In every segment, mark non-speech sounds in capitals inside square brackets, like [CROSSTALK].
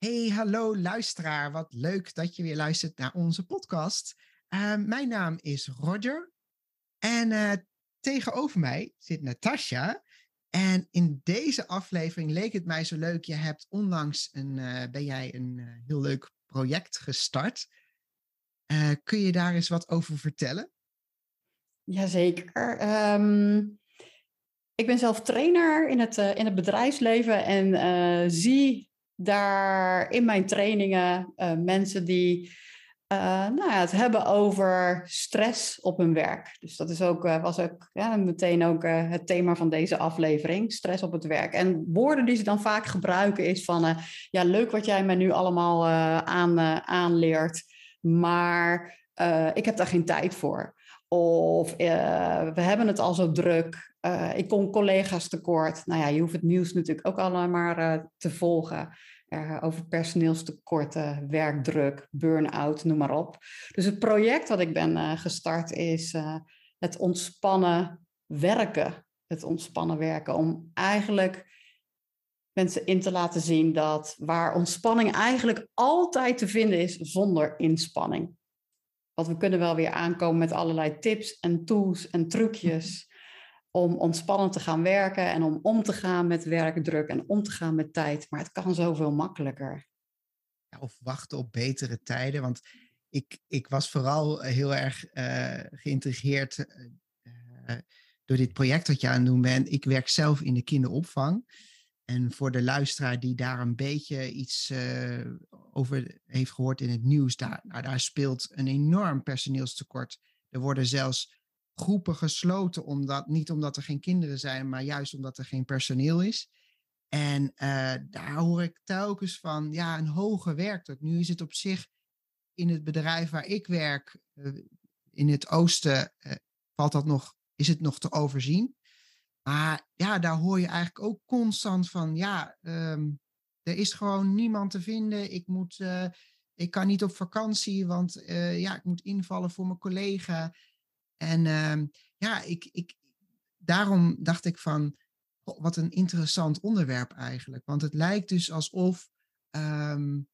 Hey, hallo luisteraar. Wat leuk dat je weer luistert naar onze podcast. Uh, mijn naam is Roger en uh, tegenover mij zit Natasja. En in deze aflevering leek het mij zo leuk. Je hebt onlangs een, uh, ben jij een heel leuk project gestart. kun je daar eens wat over vertellen? Jazeker. Um, ik ben zelf trainer in het, in het bedrijfsleven en zie daar in mijn trainingen uh, mensen die uh, nou ja, het hebben over stress op hun werk. Dus dat is ook, uh, was ook ja, meteen ook het thema van deze aflevering, stress op het werk. En woorden die ze dan vaak gebruiken is van, ja leuk wat jij mij nu allemaal aan, aanleert, maar ik heb daar geen tijd voor. Of we hebben het al zo druk. ik kom collega's tekort. Nou ja, je hoeft het nieuws natuurlijk ook allemaal maar te volgen over personeelstekorten, werkdruk, burn-out, noem maar op. Dus het project wat ik ben gestart is het ontspannen werken. Het ontspannen werken om eigenlijk mensen in te laten zien dat waar ontspanning eigenlijk altijd te vinden is zonder inspanning. Want we kunnen wel weer aankomen met allerlei tips en tools en trucjes om ontspannend te gaan werken en om om te gaan met werkdruk en om te gaan met tijd. Maar het kan zoveel makkelijker. Ja, of wachten op betere tijden. Want ik, ik was vooral heel erg uh, geïntrigeerd uh, door dit project dat je aan het doen bent. Ik werk zelf in de kinderopvang. En voor de luisteraar die daar een beetje iets uh, over heeft gehoord in het nieuws, daar, nou, daar speelt een enorm personeelstekort. Er worden zelfs groepen gesloten, omdat, niet omdat er geen kinderen zijn, maar juist omdat er geen personeel is. En uh, daar hoor ik telkens van, ja, een hoge werkdruk. Nu is het op zich in het bedrijf waar ik werk, uh, in het oosten, uh, valt dat nog, is het nog te overzien. Maar ja, daar hoor je eigenlijk ook constant van, ja, um, er is gewoon niemand te vinden. Ik moet, ik kan niet op vakantie, want ja, ik moet invallen voor mijn collega. En uh, ja, ik, ik, daarom dacht ik van, oh, wat een interessant onderwerp eigenlijk. Want het lijkt dus alsof, um,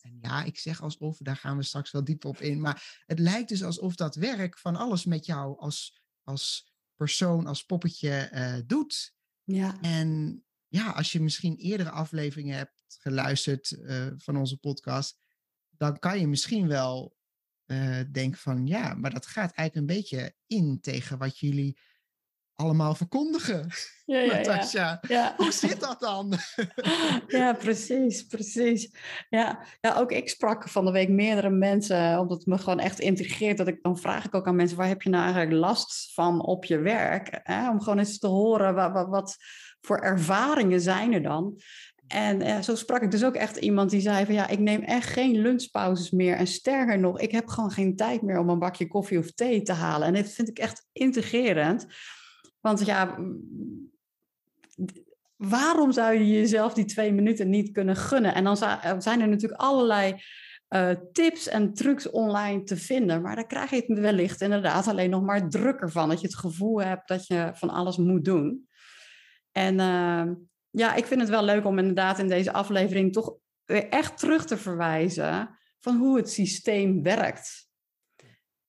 en ja, ik zeg alsof, daar gaan we straks wel dieper op in, maar het lijkt dus alsof dat werk van alles met jou als, als persoon, als poppetje uh, doet. Ja. En ja, als je misschien eerdere afleveringen hebt geluisterd uh, van onze podcast, dan kan je misschien wel uh, denk van ja, maar dat gaat eigenlijk een beetje in tegen wat jullie allemaal verkondigen. Ja, [LAUGHS] ja, Natasja. Ja. Hoe zit dat dan? [LAUGHS] ja, precies, precies. Ja. ja, ook ik sprak van de week meerdere mensen, omdat het me gewoon echt intrigeert. Dat ik, dan vraag ik ook aan mensen, waar heb je nou eigenlijk last van op je werk? Hè? Om gewoon eens te horen, wat, wat, wat voor ervaringen zijn er dan? En uh, zo sprak ik dus ook echt iemand die zei van ja, ik neem echt geen lunchpauzes meer. En sterker nog, ik heb gewoon geen tijd meer om een bakje koffie of thee te halen. En dit vind ik echt integrerend. Want ja, waarom zou je jezelf die twee minuten niet kunnen gunnen? En dan zijn er natuurlijk allerlei uh, tips en trucs online te vinden. Maar dan krijg je het wellicht inderdaad alleen nog maar drukker van. Dat je het gevoel hebt dat je van alles moet doen. En uh, ja, ik vind het wel leuk om inderdaad in deze aflevering toch weer echt terug te verwijzen van hoe het systeem werkt.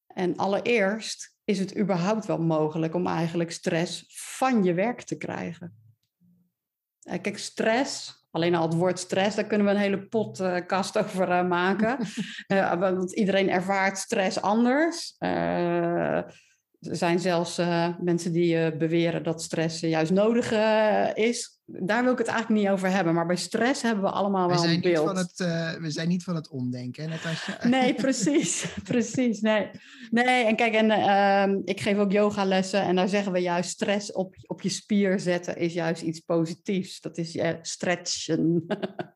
En allereerst is het überhaupt wel mogelijk om eigenlijk stress van je werk te krijgen. Kijk, stress Alleen al het woord stress, daar kunnen we een hele podcast [LAUGHS] over uh, maken. uh, [LAUGHS] want iedereen ervaart stress anders. Er zijn zelfs uh, mensen die uh, beweren dat stress juist nodig uh, is. Daar wil ik het eigenlijk niet over hebben. Maar bij stress hebben we allemaal wel een beeld. Van het, we zijn niet van het omdenken, Natasja. [LAUGHS] Nee, precies. [LAUGHS] precies. Nee. nee, en kijk, en, ehm, ik geef ook yogalessen. En daar zeggen we juist stress op, op je spier zetten is juist iets positiefs. Dat is je stretchen.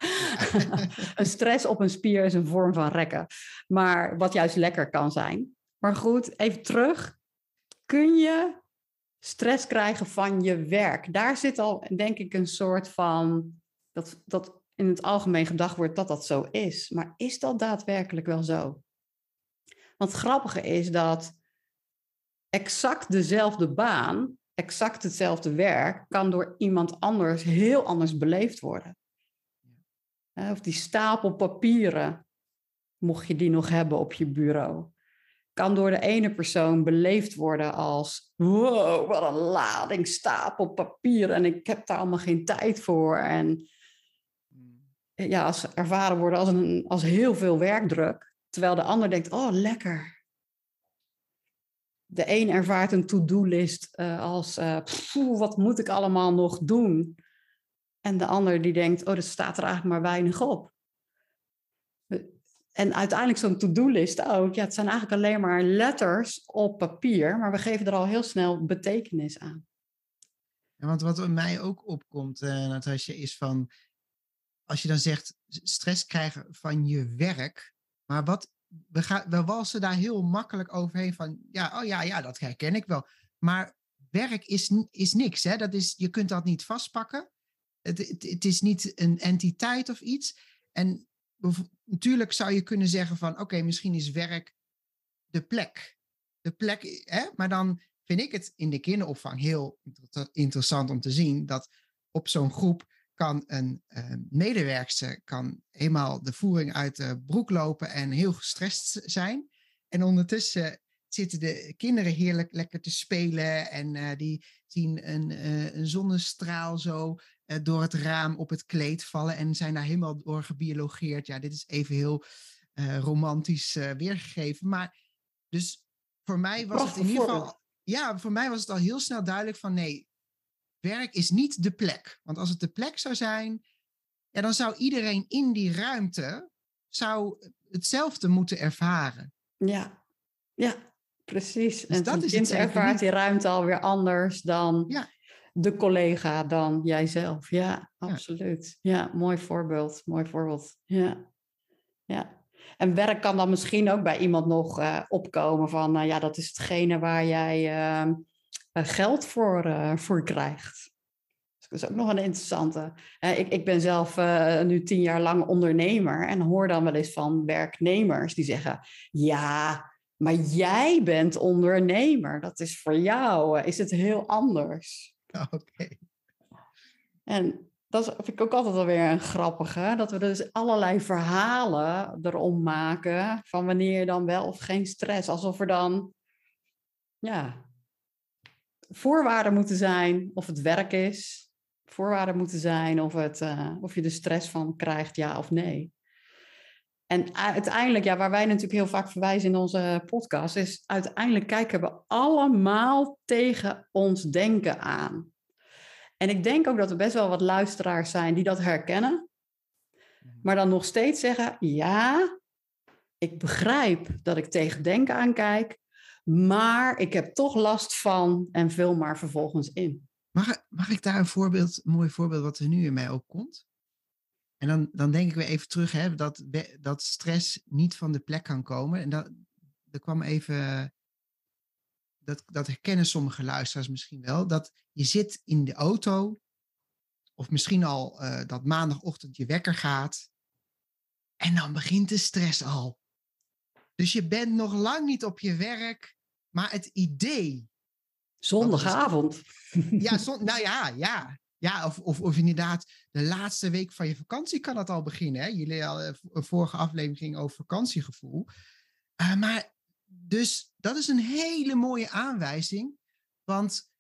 [LAUGHS] een stress op een spier is een vorm van rekken. Maar wat juist lekker kan zijn. Maar goed, even terug kun je stress krijgen van je werk. Daar zit al, denk ik, een soort van. Dat, dat in het algemeen gedacht wordt dat dat zo is. Maar is dat daadwerkelijk wel zo? Want het grappige is dat exact dezelfde baan, exact hetzelfde werk, kan door iemand anders heel anders beleefd worden. Of die stapel papieren, mocht je die nog hebben op je bureau kan door de ene persoon beleefd worden als wow, wat een lading stapel papier en ik heb daar allemaal geen tijd voor. En hmm. ja, als ervaren worden als, een, als heel veel werkdruk, terwijl de ander denkt, oh lekker. De een ervaart een to-do-list uh, als, uh, wat moet ik allemaal nog doen? En de ander die denkt, oh, er staat er eigenlijk maar weinig op. En uiteindelijk zo'n to-do-list ook. Ja, het zijn eigenlijk alleen maar letters op papier, maar we geven er al heel snel betekenis aan. Ja, want wat mij ook opkomt, uh, Natasja, is van als je dan zegt stress krijgen van je werk, maar wat we, gaan, we walsen daar heel makkelijk overheen van ja, oh ja, ja, dat herken ik wel. Maar werk is, is niks, hè? Dat is, je kunt dat niet vastpakken. Het, het, het is niet een entiteit of iets. En natuurlijk zou je kunnen zeggen van oké, misschien is werk de plek. De plek, hè? maar dan vind ik het in de kinderopvang heel interessant om te zien dat op zo'n groep kan een uh, medewerkster kan eenmaal de voering uit de broek lopen en heel gestrest zijn. En ondertussen zitten de kinderen heerlijk lekker te spelen en uh, die zien een, uh, een zonnestraal zo uh, door het raam op het kleed vallen en zijn daar helemaal door gebiologeerd. Ja, dit is even heel romantisch weergegeven. Maar dus voor mij was het in ieder geval. Ja, voor mij was het al heel snel duidelijk van nee, werk is niet de plek. Want als het de plek zou zijn, ja, dan zou iedereen in die ruimte zou hetzelfde moeten ervaren. Ja, ja. Precies. Dus en dat is kind ervaart die ruimte alweer anders dan ja. de collega, dan jijzelf. Ja, absoluut. Ja. mooi voorbeeld. Mooi voorbeeld. Ja. ja. En werk kan dan misschien ook bij iemand nog uh, opkomen van, nou ja, dat is hetgene waar jij uh, geld voor, uh, voor krijgt. Dus dat is ook nog een interessante. ik, ik ben zelf nu tien jaar lang ondernemer en hoor dan wel eens van werknemers die zeggen, ja, maar jij bent ondernemer. Dat is voor jou, is het heel anders. [LAUGHS] Oké. En dat vind ik ook altijd wel weer een grappige. Dat we dus allerlei verhalen erom maken. Van wanneer je dan wel of geen stress. Alsof er dan, ja, voorwaarden moeten zijn of het werk is. Voorwaarden moeten zijn of, het, uh, of je er stress van krijgt, ja of nee. En uiteindelijk, ja, waar wij natuurlijk heel vaak verwijzen in onze podcast, is uiteindelijk kijken we allemaal tegen ons denken aan. En ik denk ook dat er best wel wat luisteraars zijn die dat herkennen, mhm. maar dan nog steeds zeggen: ja, ik begrijp dat ik tegen denken aankijk, maar ik heb toch last van en vul maar vervolgens in. Mag, mag ik daar een voorbeeld, een mooi voorbeeld wat er nu in mij opkomt? En dan, dan denk ik weer even terug, hè, dat, dat stress niet van de plek kan komen. En dat, er kwam even, dat, dat herkennen sommige luisteraars misschien wel, dat je zit in de auto, of misschien al uh, dat maandagochtend je wekker gaat, en dan begint de stress al. Dus je bent nog lang niet op je werk, maar het idee. Zondagavond. [LAUGHS] Ja, nou ja, ja. Ja, of, of, inderdaad, de laatste week van je vakantie kan dat al beginnen. Hè? Jullie eh, een vorige aflevering ging over vakantiegevoel. Uh, maar dus dat is een hele mooie aanwijzing. Want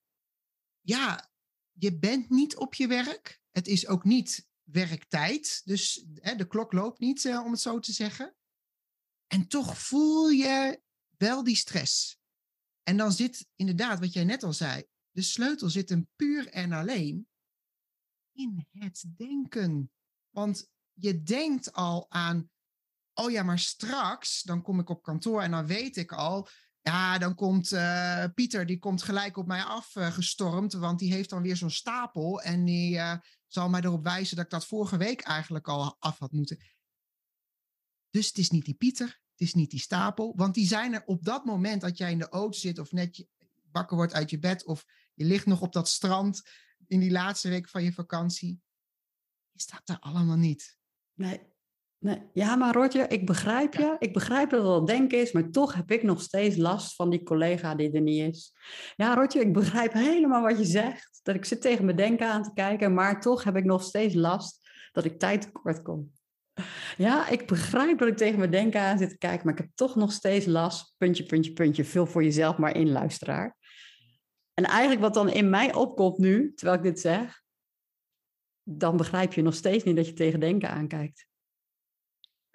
ja, je bent niet op je werk. Het is ook niet werktijd. Dus hè, de klok loopt niet, om het zo te zeggen. En toch voel je wel die stress. En dan zit inderdaad, wat jij net al zei, de sleutel zit hem puur en alleen in het denken. Want je denkt al aan, oh ja, maar straks, dan kom ik op kantoor en dan weet ik al, ja, dan komt uh, Pieter, die komt gelijk op mij afgestormd, uh, want die heeft dan weer zo'n stapel en die uh, zal mij erop wijzen dat ik dat vorige week eigenlijk al af had moeten. Dus het is niet die Pieter, het is niet die stapel, want die zijn er op dat moment dat jij in de auto zit of net wakker wordt uit je bed of je ligt nog op dat strand in die laatste week van je vakantie. Is dat er allemaal niet? Nee. nee. Ja, maar Roger, ik begrijp je. Ik begrijp dat het wel denken is, maar toch heb ik nog steeds last van die collega die er niet is. Ja, Roger, ik begrijp helemaal wat je zegt. Dat ik zit tegen mijn denken aan te kijken, maar toch heb ik nog steeds last dat ik tijd tekort kom. Ja, ik begrijp dat ik tegen mijn denken aan zit te kijken, maar ik heb toch nog steeds last. Puntje, puntje, puntje. Vul voor jezelf maar in, luisteraar. En eigenlijk wat dan in mij opkomt nu, terwijl ik dit zeg, dan begrijp je nog steeds niet dat je tegen denken aankijkt.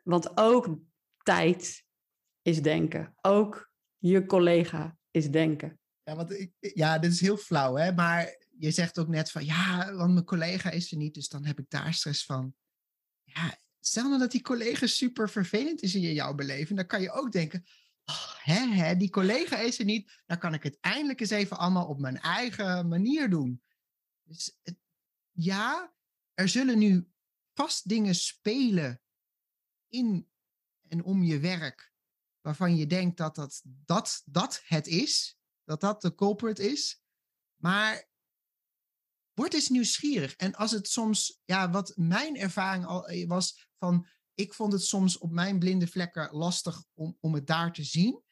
Want ook tijd is denken. Ook je collega is denken. Ja, want ik, ja, dit is heel flauw, hè? Maar je zegt ook net van ja, want mijn collega is er niet, dus dan heb ik daar stress van. Ja, stel nou dat die collega super vervelend is in jouw beleving, dan kan je ook denken, hè, hè, die collega is er niet, dan kan ik het eindelijk eens even allemaal op mijn eigen manier doen. Dus ja, er zullen nu vast dingen spelen in en om je werk, waarvan je denkt dat dat, dat, dat het is, dat dat de culprit is. Maar word eens nieuwsgierig. En als het soms, ja, wat mijn ervaring al eh, was van, ik vond het soms op mijn blinde vlekken lastig om, om het daar te zien.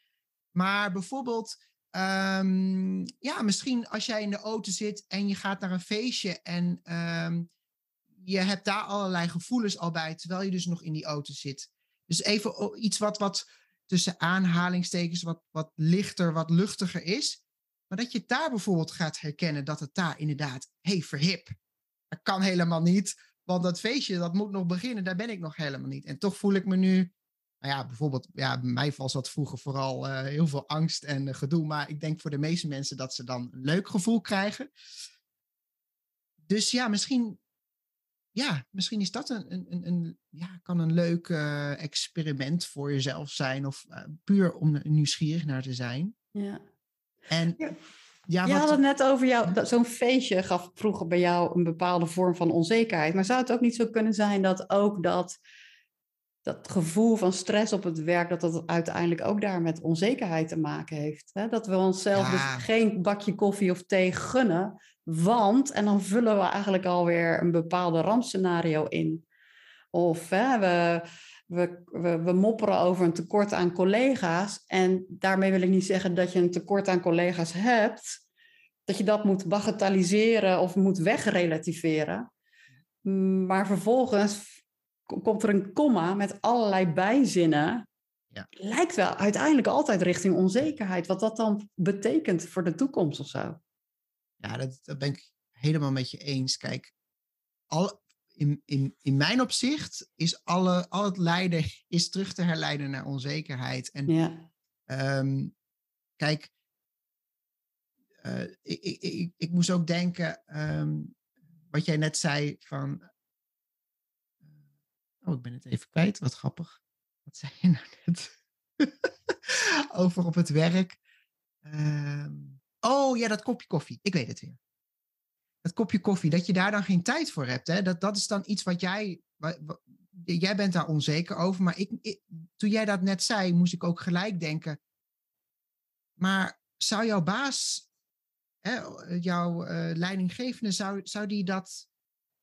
Maar bijvoorbeeld, um, ja, misschien als jij in de auto zit en je gaat naar een feestje en um, je hebt daar allerlei gevoelens al bij, terwijl je dus nog in die auto zit. Dus even iets wat, wat tussen aanhalingstekens wat, wat lichter, wat luchtiger is. Maar dat je daar bijvoorbeeld gaat herkennen dat het daar inderdaad, hey, verhip. Dat kan helemaal niet, want dat feestje, dat moet nog beginnen, daar ben ik nog helemaal niet. En toch voel ik me nu, nou ja, bijvoorbeeld, ja, bij mij was dat vroeger vooral uh, heel veel angst en uh, gedoe. Maar ik denk voor de meeste mensen dat ze dan een leuk gevoel krijgen. Dus ja, misschien ja, misschien is dat een, een, een, ja, kan een leuk uh, experiment voor jezelf zijn. Of puur om nieuwsgierig naar te zijn. Ja. En ja. Ja, je had het net over jou, zo'n feestje gaf vroeger bij jou een bepaalde vorm van onzekerheid. Maar zou het ook niet zo kunnen zijn dat ook dat, dat gevoel van stress op het werk, dat dat uiteindelijk ook daar met onzekerheid te maken heeft? Hè? Dat we onszelf dus geen bakje koffie of thee gunnen, want, en dan vullen we eigenlijk alweer een bepaalde rampscenario in. Of hè, we, we, we, we, mopperen over een tekort aan collega's. En daarmee wil ik niet zeggen dat je een tekort aan collega's hebt. Dat je dat moet bagatelliseren of moet wegrelativeren. Maar vervolgens komt er een komma met allerlei bijzinnen. Ja. Lijkt wel uiteindelijk altijd richting onzekerheid. Wat dat dan betekent voor de toekomst of zo. Ja, dat, dat ben ik helemaal met je eens. Kijk, al, in, in, in mijn opzicht is alle, al het lijden is terug te herleiden naar onzekerheid. En ja. um, kijk, uh, ik, ik, ik, ik, moest ook denken, um, wat jij net zei van. Uh, oh, ik ben het even kwijt, wat grappig. Wat zei je nou net? [LAUGHS] Over op het werk. Um, Oh ja, dat kopje koffie. Ik weet het weer. Dat kopje koffie, dat je daar dan geen tijd voor hebt. Hè? Dat, dat is dan iets wat jij. Wat, jij bent daar onzeker over. Maar ik, toen jij dat net zei, moest ik ook gelijk denken. Maar zou jouw baas, hè, jouw uh, leidinggevende, zou, zou die dat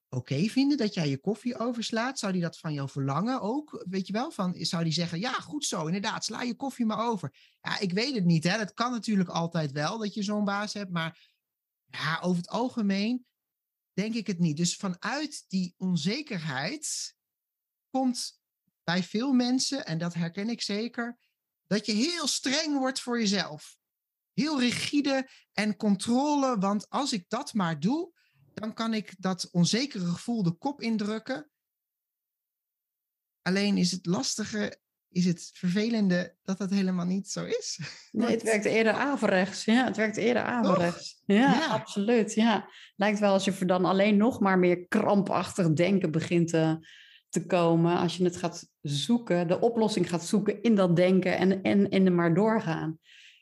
oké vinden dat jij je koffie overslaat? Zou die dat van jou verlangen ook? Weet je wel? Van, zou die zeggen, ja, goed zo, inderdaad, sla je koffie maar over. Ja, ik weet het niet. Hè? Dat kan natuurlijk altijd wel dat je zo'n baas hebt. Maar ja, over het algemeen denk ik het niet. Dus vanuit die onzekerheid komt bij veel mensen, en dat herken ik zeker, dat je heel streng wordt voor jezelf. Heel rigide en controle, want als ik dat maar doe, dan kan ik dat onzekere gevoel de kop indrukken. Alleen is het lastige, is het vervelende dat dat helemaal niet zo is. [LAUGHS] Nee, het werkt eerder averechts. Ja, het werkt eerder averechts. Ja, ja, absoluut. Ja. Lijkt wel als je dan alleen nog maar meer krampachtig denken begint te, te komen. Als je het gaat zoeken, de oplossing gaat zoeken in dat denken en, en, en er maar doorgaan.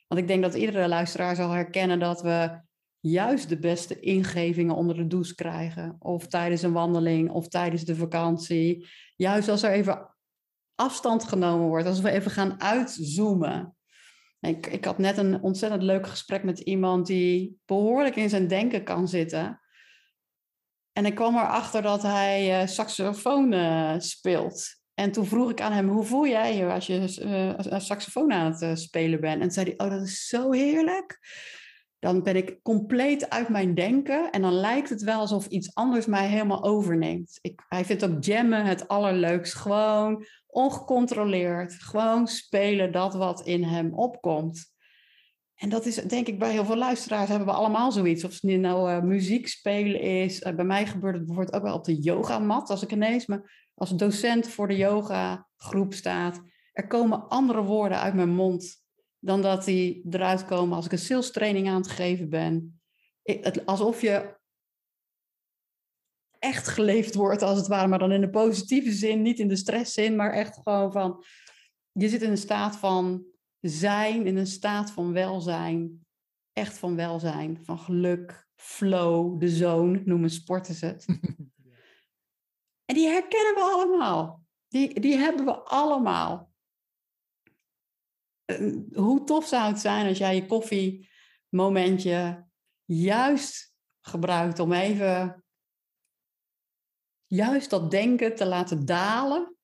Want ik denk dat iedere luisteraar zal herkennen dat we juist de beste ingevingen onder de douche krijgen. Of tijdens een wandeling of tijdens de vakantie. Juist als er even afstand genomen wordt, als we even gaan uitzoomen. Ik, ik had net een ontzettend leuk gesprek met iemand die behoorlijk in zijn denken kan zitten. En ik kwam erachter dat hij uh, saxofoon uh, speelt. En toen vroeg ik aan hem, hoe voel jij je als je uh, saxofoon aan het spelen bent? En toen zei hij, oh, dat is zo heerlijk dan ben ik compleet uit mijn denken en dan lijkt het wel alsof iets anders mij helemaal overneemt. Ik, hij vindt ook jammen het allerleukst. Gewoon ongecontroleerd. Gewoon spelen dat wat in hem opkomt. En dat is denk ik bij heel veel luisteraars hebben we allemaal zoiets. Of het nu nou uh, muziek spelen is. Uh, bij mij gebeurt het bijvoorbeeld ook wel op de yogamat. Als ik ineens me als docent voor de yoga groep staat. Er komen andere woorden uit mijn mond dan dat die eruit komen als ik een sales training aan het geven ben. het, alsof je echt geleefd wordt, als het ware, maar dan in de positieve zin, niet in de stresszin, maar echt gewoon van, je zit in een staat van zijn, in een staat van welzijn, echt van welzijn, van geluk, flow, de zone, noemen sporters het. [LAUGHS] en die herkennen we allemaal. Die, die hebben we allemaal. Eh, hoe tof zou het zijn als jij je koffiemomentje juist gebruikt om even juist dat denken te laten dalen.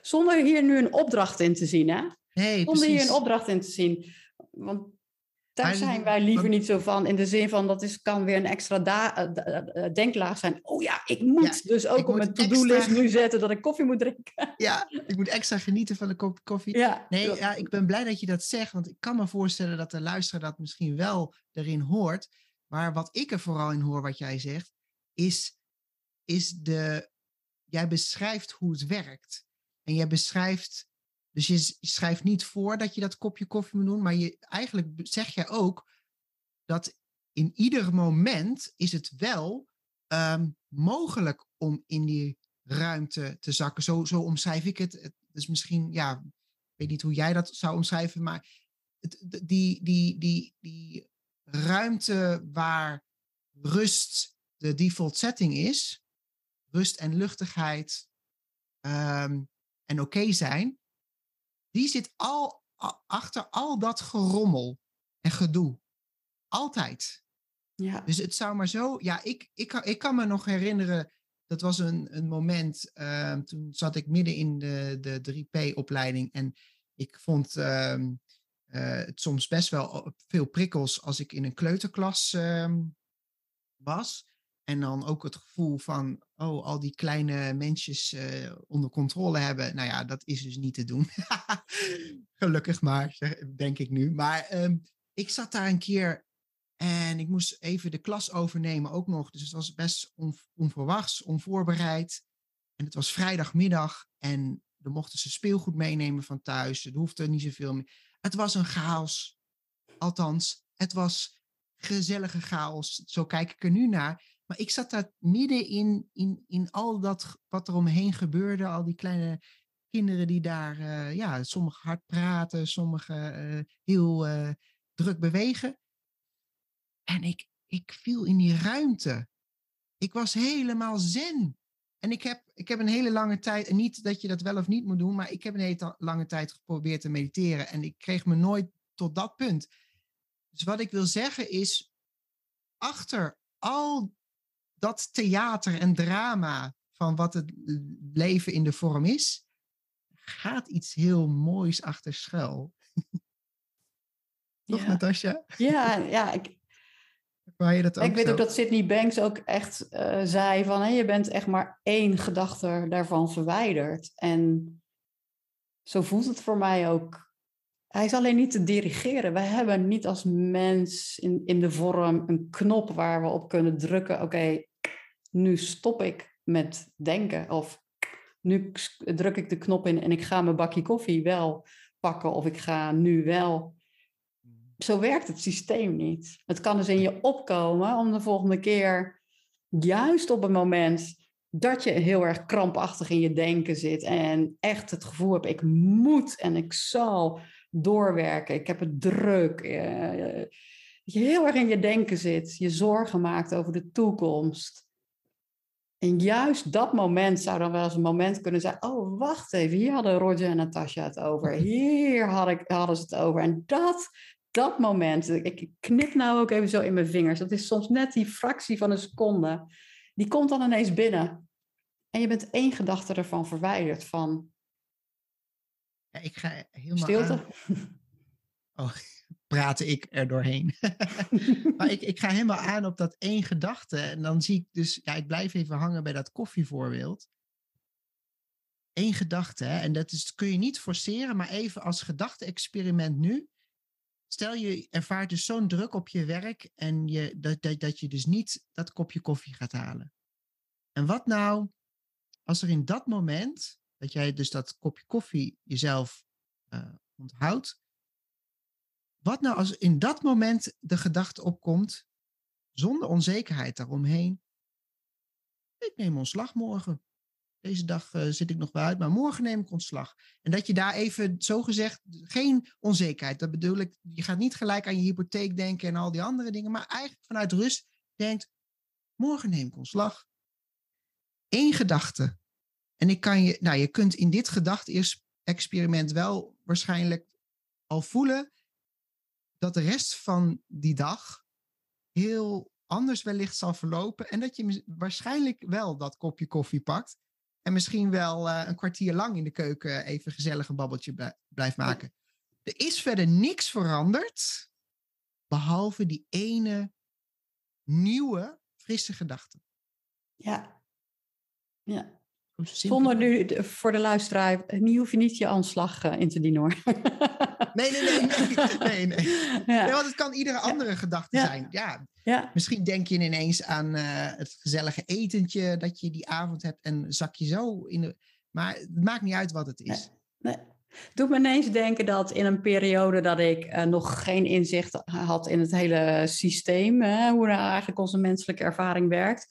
Zonder hier nu een opdracht in te zien, hè? Nee, Zonder precies. hier een opdracht in te zien. Want daar zijn wij liever niet zo van. In de zin van, dat is, kan weer een extra uh, denklaag zijn. Oh ja, ik moet dus ook op mijn to-do-list nu zetten dat ik koffie moet drinken. Ja, ik moet extra genieten van de kop koffie. Ja, nee, ja, ik ben blij dat je dat zegt. Want ik kan me voorstellen dat de luisteraar dat misschien wel erin hoort. Maar wat ik er vooral in hoor, wat jij zegt, is, is de... Jij beschrijft hoe het werkt. En jij beschrijft dus je schrijft niet voor dat je dat kopje koffie moet doen, maar je, eigenlijk zeg je ook dat in ieder moment is het wel um, mogelijk om in die ruimte te zakken. Zo, zo omschrijf ik het. Is misschien, ja, ik weet niet hoe jij dat zou omschrijven, maar het, die, die, die, die ruimte waar rust de default setting is, rust en luchtigheid um, en oké okay zijn, die zit al achter al dat gerommel en gedoe. Altijd. Ja. Dus het zou maar zo. Ja, ik, ik, kan, ik kan me nog herinneren. Dat was een, een moment. Uh, toen zat ik midden in de, de 3P-opleiding. En ik vond uh, uh, het soms best wel veel prikkels als ik in een kleuterklas ehm, was. En dan ook het gevoel van, oh, al die kleine mensjes uh, onder controle hebben. Nou ja, dat is dus niet te doen. [LAUGHS] Gelukkig maar, denk ik nu. Maar um, ik zat daar een keer en ik moest even de klas overnemen ook nog. Dus het was best on, onverwachts, onvoorbereid. En het was vrijdagmiddag en dan mochten ze speelgoed meenemen van thuis. Het hoefde niet zoveel meer. Het was een chaos. Althans, het was gezellige chaos. Zo kijk ik er nu naar. Maar ik zat daar midden in, in, in al dat wat er omheen gebeurde. Al die kleine kinderen die daar, uh, ja, sommige hard praten, sommige uh, heel uh, druk bewegen. En ik, ik viel in die ruimte. Ik was helemaal zen. En ik heb, ik heb een hele lange tijd, niet dat je dat wel of niet moet doen, maar ik heb een hele lange tijd geprobeerd te mediteren. En ik kreeg me nooit tot dat punt. Dus wat ik wil zeggen is, achter al dat theater en drama van wat het leven in de vorm is, gaat iets heel moois achter schuil. [LAUGHS] Toch, ja. Natasja? Ja, ja. Ik, [LAUGHS] Waar je dat ook ik weet zo? ook dat Sydney Banks ook echt uh, zei van... Je bent echt maar één gedachte daarvan verwijderd. En zo voelt het voor mij ook. hij is alleen niet te dirigeren. We hebben niet als mens in, in de vorm een knop waar we op kunnen drukken. Oké, nu stop ik met denken. Of nu druk ik de knop in en ik ga mijn bakje koffie wel pakken. Of ik ga nu wel. Zo werkt het systeem niet. Het kan dus in je opkomen om de volgende keer, juist op het moment dat je heel erg krampachtig in je denken zit en echt het gevoel hebt, ik moet en ik zal doorwerken, ik heb het druk. Uh, dat je heel erg in je denken zit, je zorgen maakt over de toekomst. En juist dat moment zou dan wel eens een moment kunnen zijn. Oh, wacht even, hier hadden Roger en Natasja het over. [LAUGHS] Hier had ik, hadden ze het over. En dat, dat moment, ik knip nou ook even zo in mijn vingers. Dat is soms net die fractie van een seconde. Die komt dan ineens binnen. En je bent één gedachte ervan verwijderd van ja, ik ga helemaal Stilte? [LAUGHS] Oh, praten ik er doorheen. [LAUGHS] maar ik, ik ga helemaal aan op dat één gedachte. En dan zie ik dus, ja, ik blijf even hangen bij dat koffievoorbeeld. Eén gedachte, en dat is, kun je niet forceren, maar even als gedachte-experiment nu. Stel je ervaart dus zo'n druk op je werk en je, dat, dat, dat je dus niet dat kopje koffie gaat halen. En wat nou als er in dat moment dat jij dus dat kopje koffie jezelf uh, onthoudt. Wat nou als in dat moment de gedachte opkomt, zonder onzekerheid daaromheen. Ik neem ontslag morgen. Deze dag uh, zit ik nog wel uit, maar morgen neem ik ontslag. En dat je daar even, zo gezegd, geen onzekerheid. Dat bedoel ik, je gaat niet gelijk aan je hypotheek denken en al die andere dingen, maar eigenlijk vanuit rust denkt, morgen neem ik ontslag. Eén gedachte. En ik kan je, nou, je kunt in dit gedachte-experiment wel waarschijnlijk al voelen dat de rest van die dag heel anders wellicht zal verlopen. En dat je waarschijnlijk wel dat kopje koffie pakt. En misschien wel uh, een kwartier lang in de keuken even gezellig een babbeltje blijft maken. Er is verder niks veranderd. Behalve die ene nieuwe, frisse gedachte. Ja. Ja. Zonder nu voor de luisteraar, nu hoef je niet je aanslag uh, in te dienen hoor. Nee, nee, nee. nee, nee, nee. [LAUGHS] Ja. nee want het kan iedere andere gedachte ja. zijn. Ja. ja. Misschien denk je ineens aan uh, het gezellige etentje dat je die avond hebt en zak je zo in de. Maar het maakt niet uit wat het is. Nee. nee. Doet me ineens denken dat in een periode dat ik uh, nog geen inzicht had in het hele systeem, hè, hoe nou eigenlijk onze menselijke ervaring werkt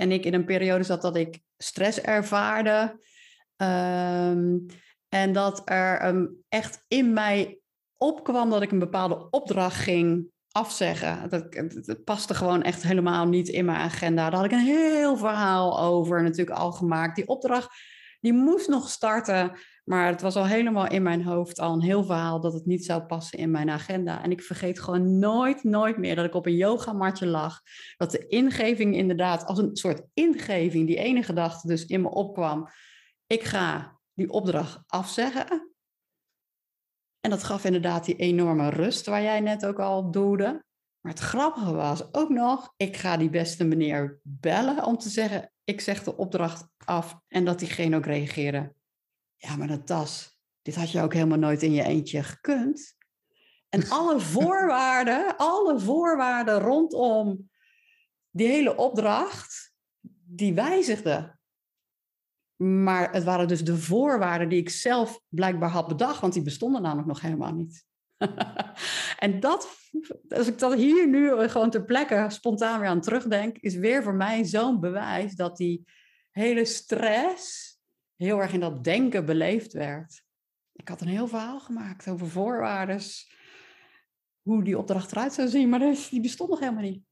en ik in een periode zat dat ik stress ervaarde. Um, en dat er um, echt in mij opkwam dat ik een bepaalde opdracht ging afzeggen. Dat, het paste gewoon echt helemaal niet in mijn agenda. Daar had ik een heel verhaal over natuurlijk al gemaakt. Die opdracht die moest nog starten. Maar het was al helemaal in mijn hoofd al een heel verhaal dat het niet zou passen in mijn agenda. En ik vergeet gewoon nooit, nooit meer dat ik op een yogamatje lag. Dat de ingeving inderdaad, als een soort ingeving, die ene gedachte dus in me opkwam. Ik ga die opdracht afzeggen. En dat gaf inderdaad die enorme rust waar jij net ook al doelde. Maar het grappige was ook nog, ik ga die beste meneer bellen om te zeggen, ik zeg de opdracht af en dat diegene ook reageerde ja, maar dat tas, dit had je ook helemaal nooit in je eentje gekund. En [LAUGHS] alle voorwaarden, alle voorwaarden rondom die hele opdracht, die wijzigden. Maar het waren dus de voorwaarden die ik zelf blijkbaar had bedacht, want die bestonden namelijk nog helemaal niet. [LAUGHS] en dat, als ik dat hier nu gewoon ter plekke spontaan weer aan terugdenk, is weer voor mij zo'n bewijs dat die hele stress heel erg in dat denken beleefd werd. Ik had een heel verhaal gemaakt over voorwaarden, hoe die opdracht eruit zou zien, maar die bestond nog helemaal niet.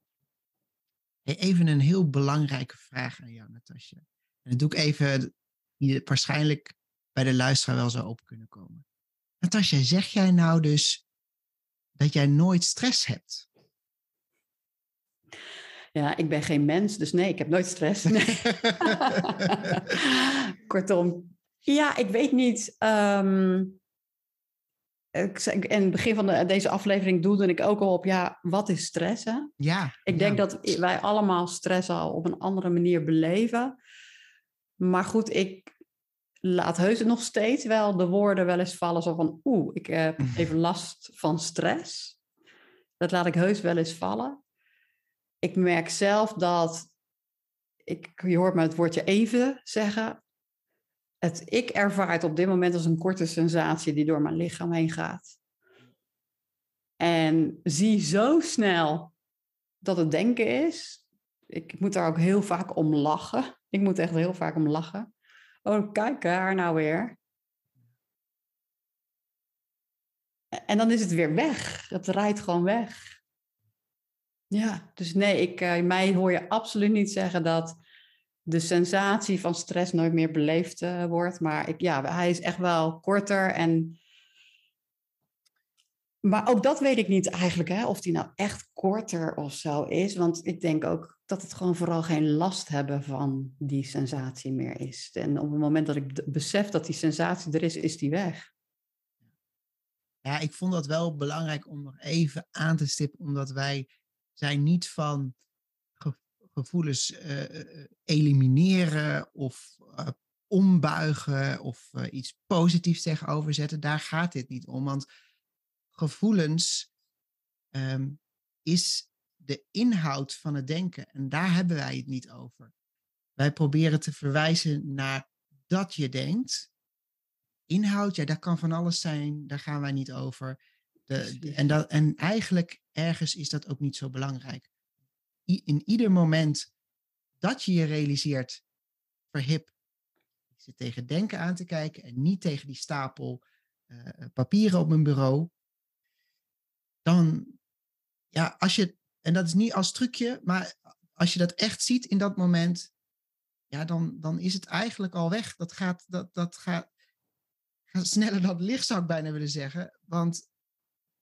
Even een heel belangrijke vraag aan jou, Natasja. En dat doe ik even, die waarschijnlijk bij de luisteraar wel zou op kunnen komen. Natasja, zeg jij nou dus dat jij nooit stress hebt? Ja, ik ben geen mens, dus nee, ik heb nooit stress. Nee. [LAUGHS] [LAUGHS] Kortom, ja, ik weet niet. Um, ik, in het begin van de, deze aflevering doelde ik ook al op, ja, wat is stress? Hè? Ja. Ik denk dat wij allemaal stress al op een andere manier beleven. Maar goed, ik, laat heus nog steeds wel de woorden wel eens vallen. Zo van, oeh, ik heb [LAUGHS] even last van stress. Dat laat ik heus wel eens vallen. Ik merk zelf dat, ik, je hoort me het woordje even zeggen. Het ik ervaar het op dit moment als een korte sensatie die door mijn lichaam heen gaat. En zie zo snel dat het denken is. Ik moet daar ook heel vaak om lachen. Ik moet echt heel vaak om lachen. Oh, kijk haar nou weer. En dan is het weer weg. Het rijdt gewoon weg. Ja, dus nee, ik, uh, mij hoor je absoluut niet zeggen dat de sensatie van stress nooit meer beleefd uh, wordt. Maar ik, ja, hij is echt wel korter. En... Maar ook dat weet ik niet eigenlijk, hè, of die nou echt korter of zo is. Want ik denk ook dat het gewoon vooral geen last hebben van die sensatie meer is. En op het moment dat ik besef dat die sensatie er is, is die weg. Ja, ik vond dat wel belangrijk om nog even aan te stippen, omdat wij zijn niet van gevoelens uh, elimineren of uh, ombuigen of iets positiefs tegenover zetten. Daar gaat dit niet om, want gevoelens um, is de inhoud van het denken en daar hebben wij het niet over. Wij proberen te verwijzen naar dat je denkt. Inhoud, ja, dat kan van alles zijn, daar gaan wij niet over. De, de, en, dat, en eigenlijk ergens is dat ook niet zo belangrijk. In ieder moment dat je je realiseert, verhip, ik zit tegen denken aan te kijken en niet tegen die stapel uh, papieren op mijn bureau, dan, ja, als je, en dat is niet als trucje, maar als je dat echt ziet in dat moment, ja, dan, dan is het eigenlijk al weg. Dat gaat, dat, dat gaat, sneller dan het licht, zou ik bijna willen zeggen. Want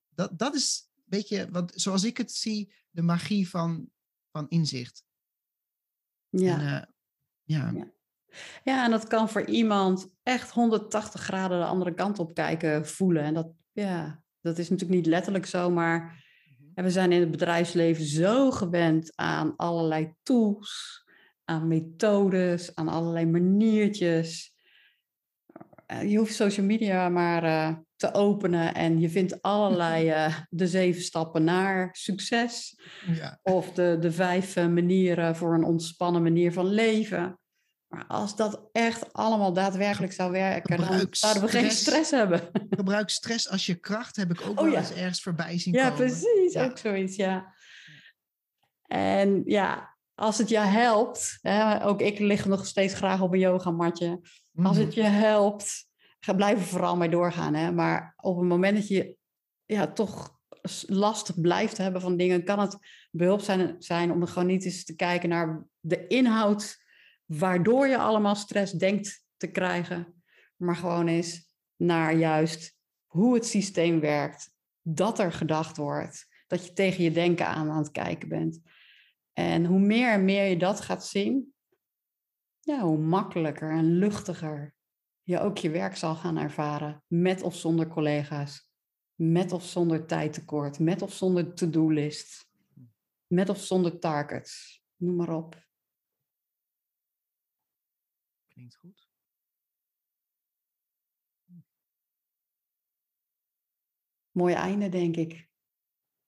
dat, dat is een beetje, zoals ik het zie, de magie van, van inzicht. Ja. En, uh, ja. ja. Ja, en dat kan voor iemand echt 180 graden de andere kant op kijken, voelen. En dat, ja, dat is natuurlijk niet letterlijk zo, maar en we zijn in het bedrijfsleven zo gewend aan allerlei tools, aan methodes, aan allerlei maniertjes. Je hoeft social media maar uh, te openen en je vindt allerlei uh, [LAUGHS] de zeven stappen naar succes. Ja. Of de, de vijf uh, manieren voor een ontspannen manier van leven. Maar als dat echt allemaal daadwerkelijk zou werken, dan zouden we geen stress hebben. [LAUGHS] Gebruik stress als je kracht, heb ik ook Oh, wel ja. eens ergens voorbij zien Ja, komen. precies. Ja. Ook zoiets, ja. En ja, als het je helpt, hè, ook ik lig nog steeds graag op een yogamatje. Als Mhm. het je helpt, ga blijf er vooral mee doorgaan. Hè? Maar op het moment dat je ja, toch s- last blijft hebben van dingen, kan het behulpzaam zijn, zijn om er gewoon niet eens te kijken naar de inhoud waardoor je allemaal stress denkt te krijgen. Maar gewoon eens naar juist hoe het systeem werkt, dat er gedacht wordt, dat je tegen je denken aan aan het kijken bent. En hoe meer en meer je dat gaat zien, ja, hoe makkelijker en luchtiger je ook je werk zal gaan ervaren. Met of zonder collega's. Met of zonder tijdtekort. Met of zonder to-do-list. Met of zonder targets. Noem maar op. Klinkt goed. Mooi einde, denk ik.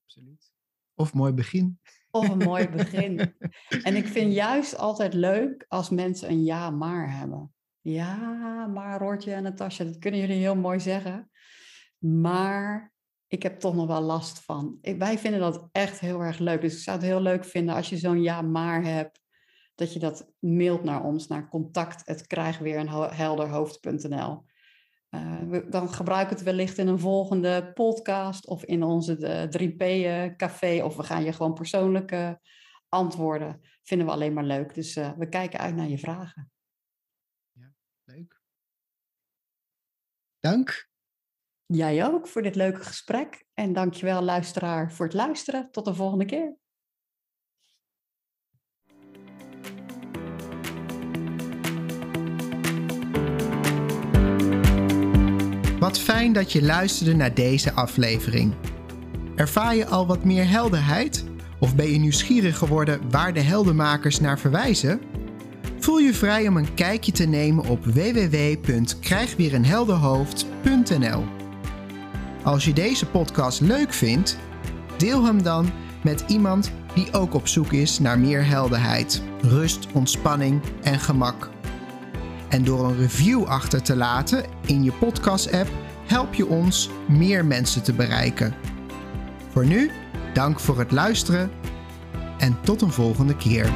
Absoluut. Of mooi begin. Of een mooi [LAUGHS] begin. En ik vind juist altijd leuk als mensen een ja maar hebben. Ja, maar Roortje en Natasja, dat kunnen jullie heel mooi zeggen. Maar ik heb toch nog wel last van. Wij vinden dat echt heel erg leuk. Dus ik zou het heel leuk vinden als je zo'n ja maar hebt. Dat je dat mailt naar ons, naar contact, het krijg weer een helderhoofd.nl. Eh, dan gebruik het wellicht in een volgende podcast of in onze de 3P-café. Of we gaan je gewoon persoonlijk eh, antwoorden. Vinden we alleen maar leuk. Dus eh, we kijken uit naar je vragen. Leuk. Dank. Jij ook voor dit leuke gesprek. En dankjewel luisteraar voor het luisteren. Tot de volgende keer. Wat fijn dat je luisterde naar deze aflevering. Ervaar je al wat meer helderheid? Of ben je nieuwsgierig geworden waar de heldenmakers naar verwijzen? Voel je vrij om een kijkje te nemen op www.krijgweerenhelderhoofd.nl. Als je deze podcast leuk vindt, deel hem dan met iemand die ook op zoek is naar meer helderheid, rust, ontspanning en gemak. En door een review achter te laten in je podcast-app help je ons meer mensen te bereiken. Voor nu, dank voor het luisteren en tot een volgende keer.